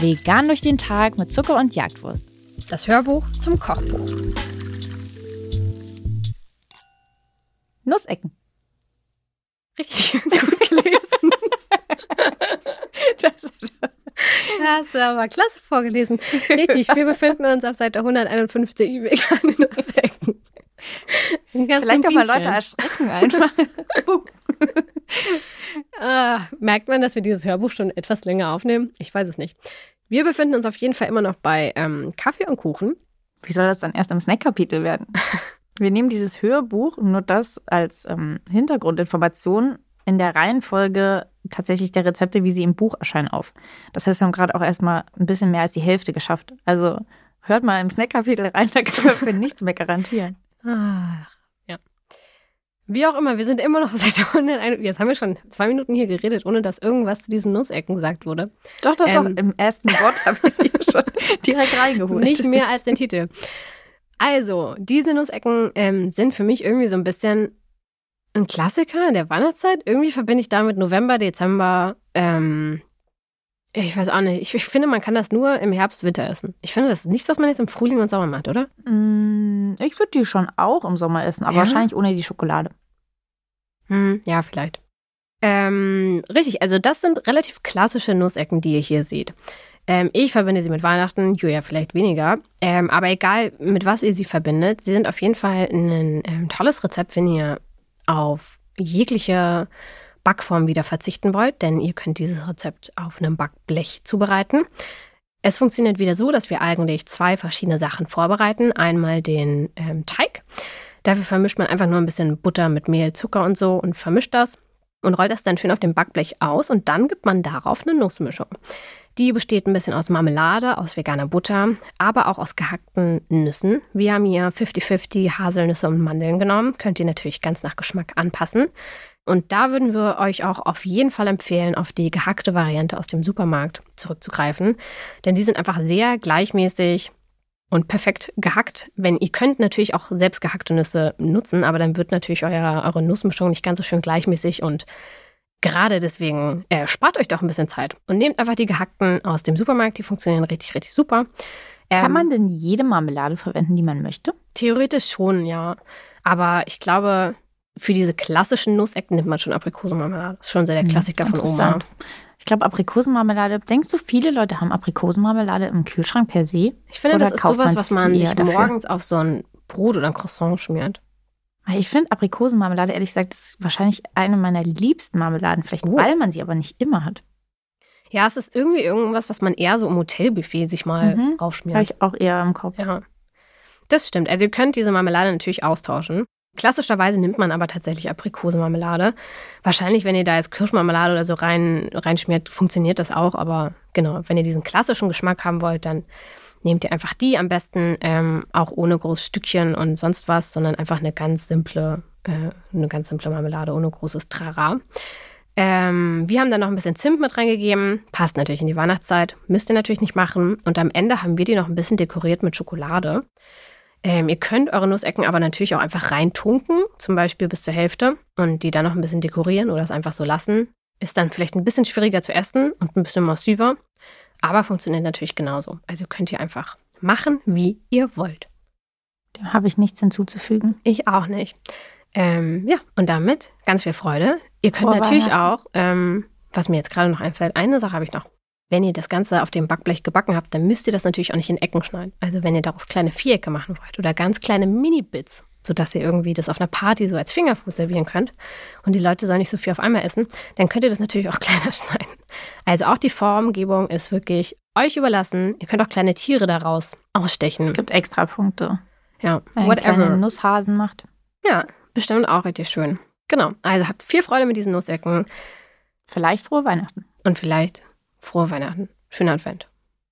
Vegan durch den Tag mit Zucker und Jagdwurst. Das Hörbuch zum Kochbuch. Nussecken. Richtig gut gelesen. das, du aber klasse vorgelesen. Richtig, wir befinden uns auf Seite 151 vegane Nussecken. Vielleicht kann man Leute erschrecken einfach. ah, merkt man, dass wir dieses Hörbuch schon etwas länger aufnehmen? Ich weiß es nicht. Wir befinden uns auf jeden Fall immer noch bei ähm, Kaffee und Kuchen. Wie soll das dann erst im Snack-Kapitel werden? Wir nehmen dieses Hörbuch, nur das als ähm, Hintergrundinformation in der Reihenfolge tatsächlich der Rezepte, wie sie im Buch erscheinen, auf. Das heißt, wir haben gerade auch erstmal ein bisschen mehr als die Hälfte geschafft. Also hört mal im Snack-Kapitel rein, da können wir für nichts mehr garantieren. Ach. Wie auch immer, wir sind immer noch seit 101. Jetzt haben wir schon zwei Minuten hier geredet, ohne dass irgendwas zu diesen Nussecken gesagt wurde. Doch, doch, ähm, doch. Im ersten Wort habe ich sie schon direkt reingeholt. Nicht mehr als den Titel. Also, diese Nussecken ähm, sind für mich irgendwie so ein bisschen ein Klassiker in der Weihnachtszeit. Irgendwie verbinde ich damit November, Dezember. Ähm, ich weiß auch nicht. Ich, ich, finde, man kann das nur im Herbst, Winter essen. Ich finde, das ist nichts, was man jetzt im Frühling und Sommer macht, oder? Mm, ich würde die schon auch im Sommer essen, aber ja? wahrscheinlich ohne die Schokolade. Hm, ja, vielleicht. Ähm, richtig, also das sind relativ klassische Nussecken, die ihr hier seht. Ähm, ich verbinde sie mit Weihnachten, Julia vielleicht weniger. Ähm, aber egal, mit was ihr sie verbindet, sie sind auf jeden Fall ein ähm, tolles Rezept, wenn ihr auf jegliche Backform wieder verzichten wollt, denn ihr könnt dieses Rezept auf einem Backblech zubereiten. Es funktioniert wieder so, dass wir eigentlich zwei verschiedene Sachen vorbereiten. Einmal den ähm, Teig. Dafür vermischt man einfach nur ein bisschen Butter mit Mehl, Zucker und so und vermischt das und rollt das dann schön auf dem Backblech aus und dann gibt man darauf eine Nussmischung. Die besteht ein bisschen aus Marmelade, aus veganer Butter, aber auch aus gehackten Nüssen. Wir haben hier 50-50 Haselnüsse und Mandeln genommen. Könnt ihr natürlich ganz nach Geschmack anpassen. Und da würden wir euch auch auf jeden Fall empfehlen, auf die gehackte Variante aus dem Supermarkt zurückzugreifen. Denn die sind einfach sehr gleichmäßig und perfekt gehackt. Wenn ihr könnt natürlich auch selbst gehackte Nüsse nutzen, aber dann wird natürlich euer, eure Nussmischung nicht ganz so schön gleichmäßig und Gerade deswegen äh, spart euch doch ein bisschen Zeit und nehmt einfach die gehackten aus dem Supermarkt. Die funktionieren richtig, richtig super. Ähm, Kann man denn jede Marmelade verwenden, die man möchte? Theoretisch schon, ja. Aber ich glaube, für diese klassischen Nussecken nimmt man schon Aprikosenmarmelade. Das ist schon so der hm, Klassiker von Oma. Ich glaube, Aprikosenmarmelade. Denkst du, viele Leute haben Aprikosenmarmelade im Kühlschrank per se? Ich finde, oder das ist sowas, was man sich morgens auf so ein Brot oder ein Croissant schmiert. Ich finde Aprikosenmarmelade, ehrlich gesagt, ist wahrscheinlich eine meiner liebsten Marmeladen. Vielleicht, oh. weil man sie aber nicht immer hat. Ja, es ist irgendwie irgendwas, was man eher so im Hotelbuffet sich mal mhm. raufschmiert. Habe ich auch eher im Kopf. Ja. Das stimmt. Also ihr könnt diese Marmelade natürlich austauschen. Klassischerweise nimmt man aber tatsächlich Aprikosenmarmelade. Wahrscheinlich, wenn ihr da jetzt Kirschmarmelade oder so rein, reinschmiert, funktioniert das auch. Aber genau, wenn ihr diesen klassischen Geschmack haben wollt, dann nehmt ihr einfach die am besten, ähm, auch ohne groß Stückchen und sonst was, sondern einfach eine ganz simple, äh, eine ganz simple Marmelade ohne großes Trara. Ähm, wir haben dann noch ein bisschen Zimt mit reingegeben. Passt natürlich in die Weihnachtszeit. Müsst ihr natürlich nicht machen. Und am Ende haben wir die noch ein bisschen dekoriert mit Schokolade. Ähm, ihr könnt eure Nussecken aber natürlich auch einfach reintunken, zum Beispiel bis zur Hälfte, und die dann noch ein bisschen dekorieren oder es einfach so lassen. Ist dann vielleicht ein bisschen schwieriger zu essen und ein bisschen massiver. Aber funktioniert natürlich genauso. Also könnt ihr einfach machen, wie ihr wollt. Da habe ich nichts hinzuzufügen. Ich auch nicht. Ähm, ja, und damit ganz viel Freude. Ihr könnt natürlich auch, ähm, was mir jetzt gerade noch einfällt, eine Sache habe ich noch. Wenn ihr das Ganze auf dem Backblech gebacken habt, dann müsst ihr das natürlich auch nicht in Ecken schneiden. Also wenn ihr daraus kleine Vierecke machen wollt oder ganz kleine Mini-Bits sodass ihr irgendwie das auf einer Party so als Fingerfood servieren könnt und die Leute sollen nicht so viel auf einmal essen, dann könnt ihr das natürlich auch kleiner schneiden. Also auch die Formgebung ist wirklich euch überlassen. Ihr könnt auch kleine Tiere daraus ausstechen. Es gibt extra Punkte. Ja, Wenn whatever. Nusshasen macht. Ja, bestimmt auch richtig schön. Genau. Also habt viel Freude mit diesen Nussecken. Vielleicht frohe Weihnachten. Und vielleicht frohe Weihnachten. Schönen Advent.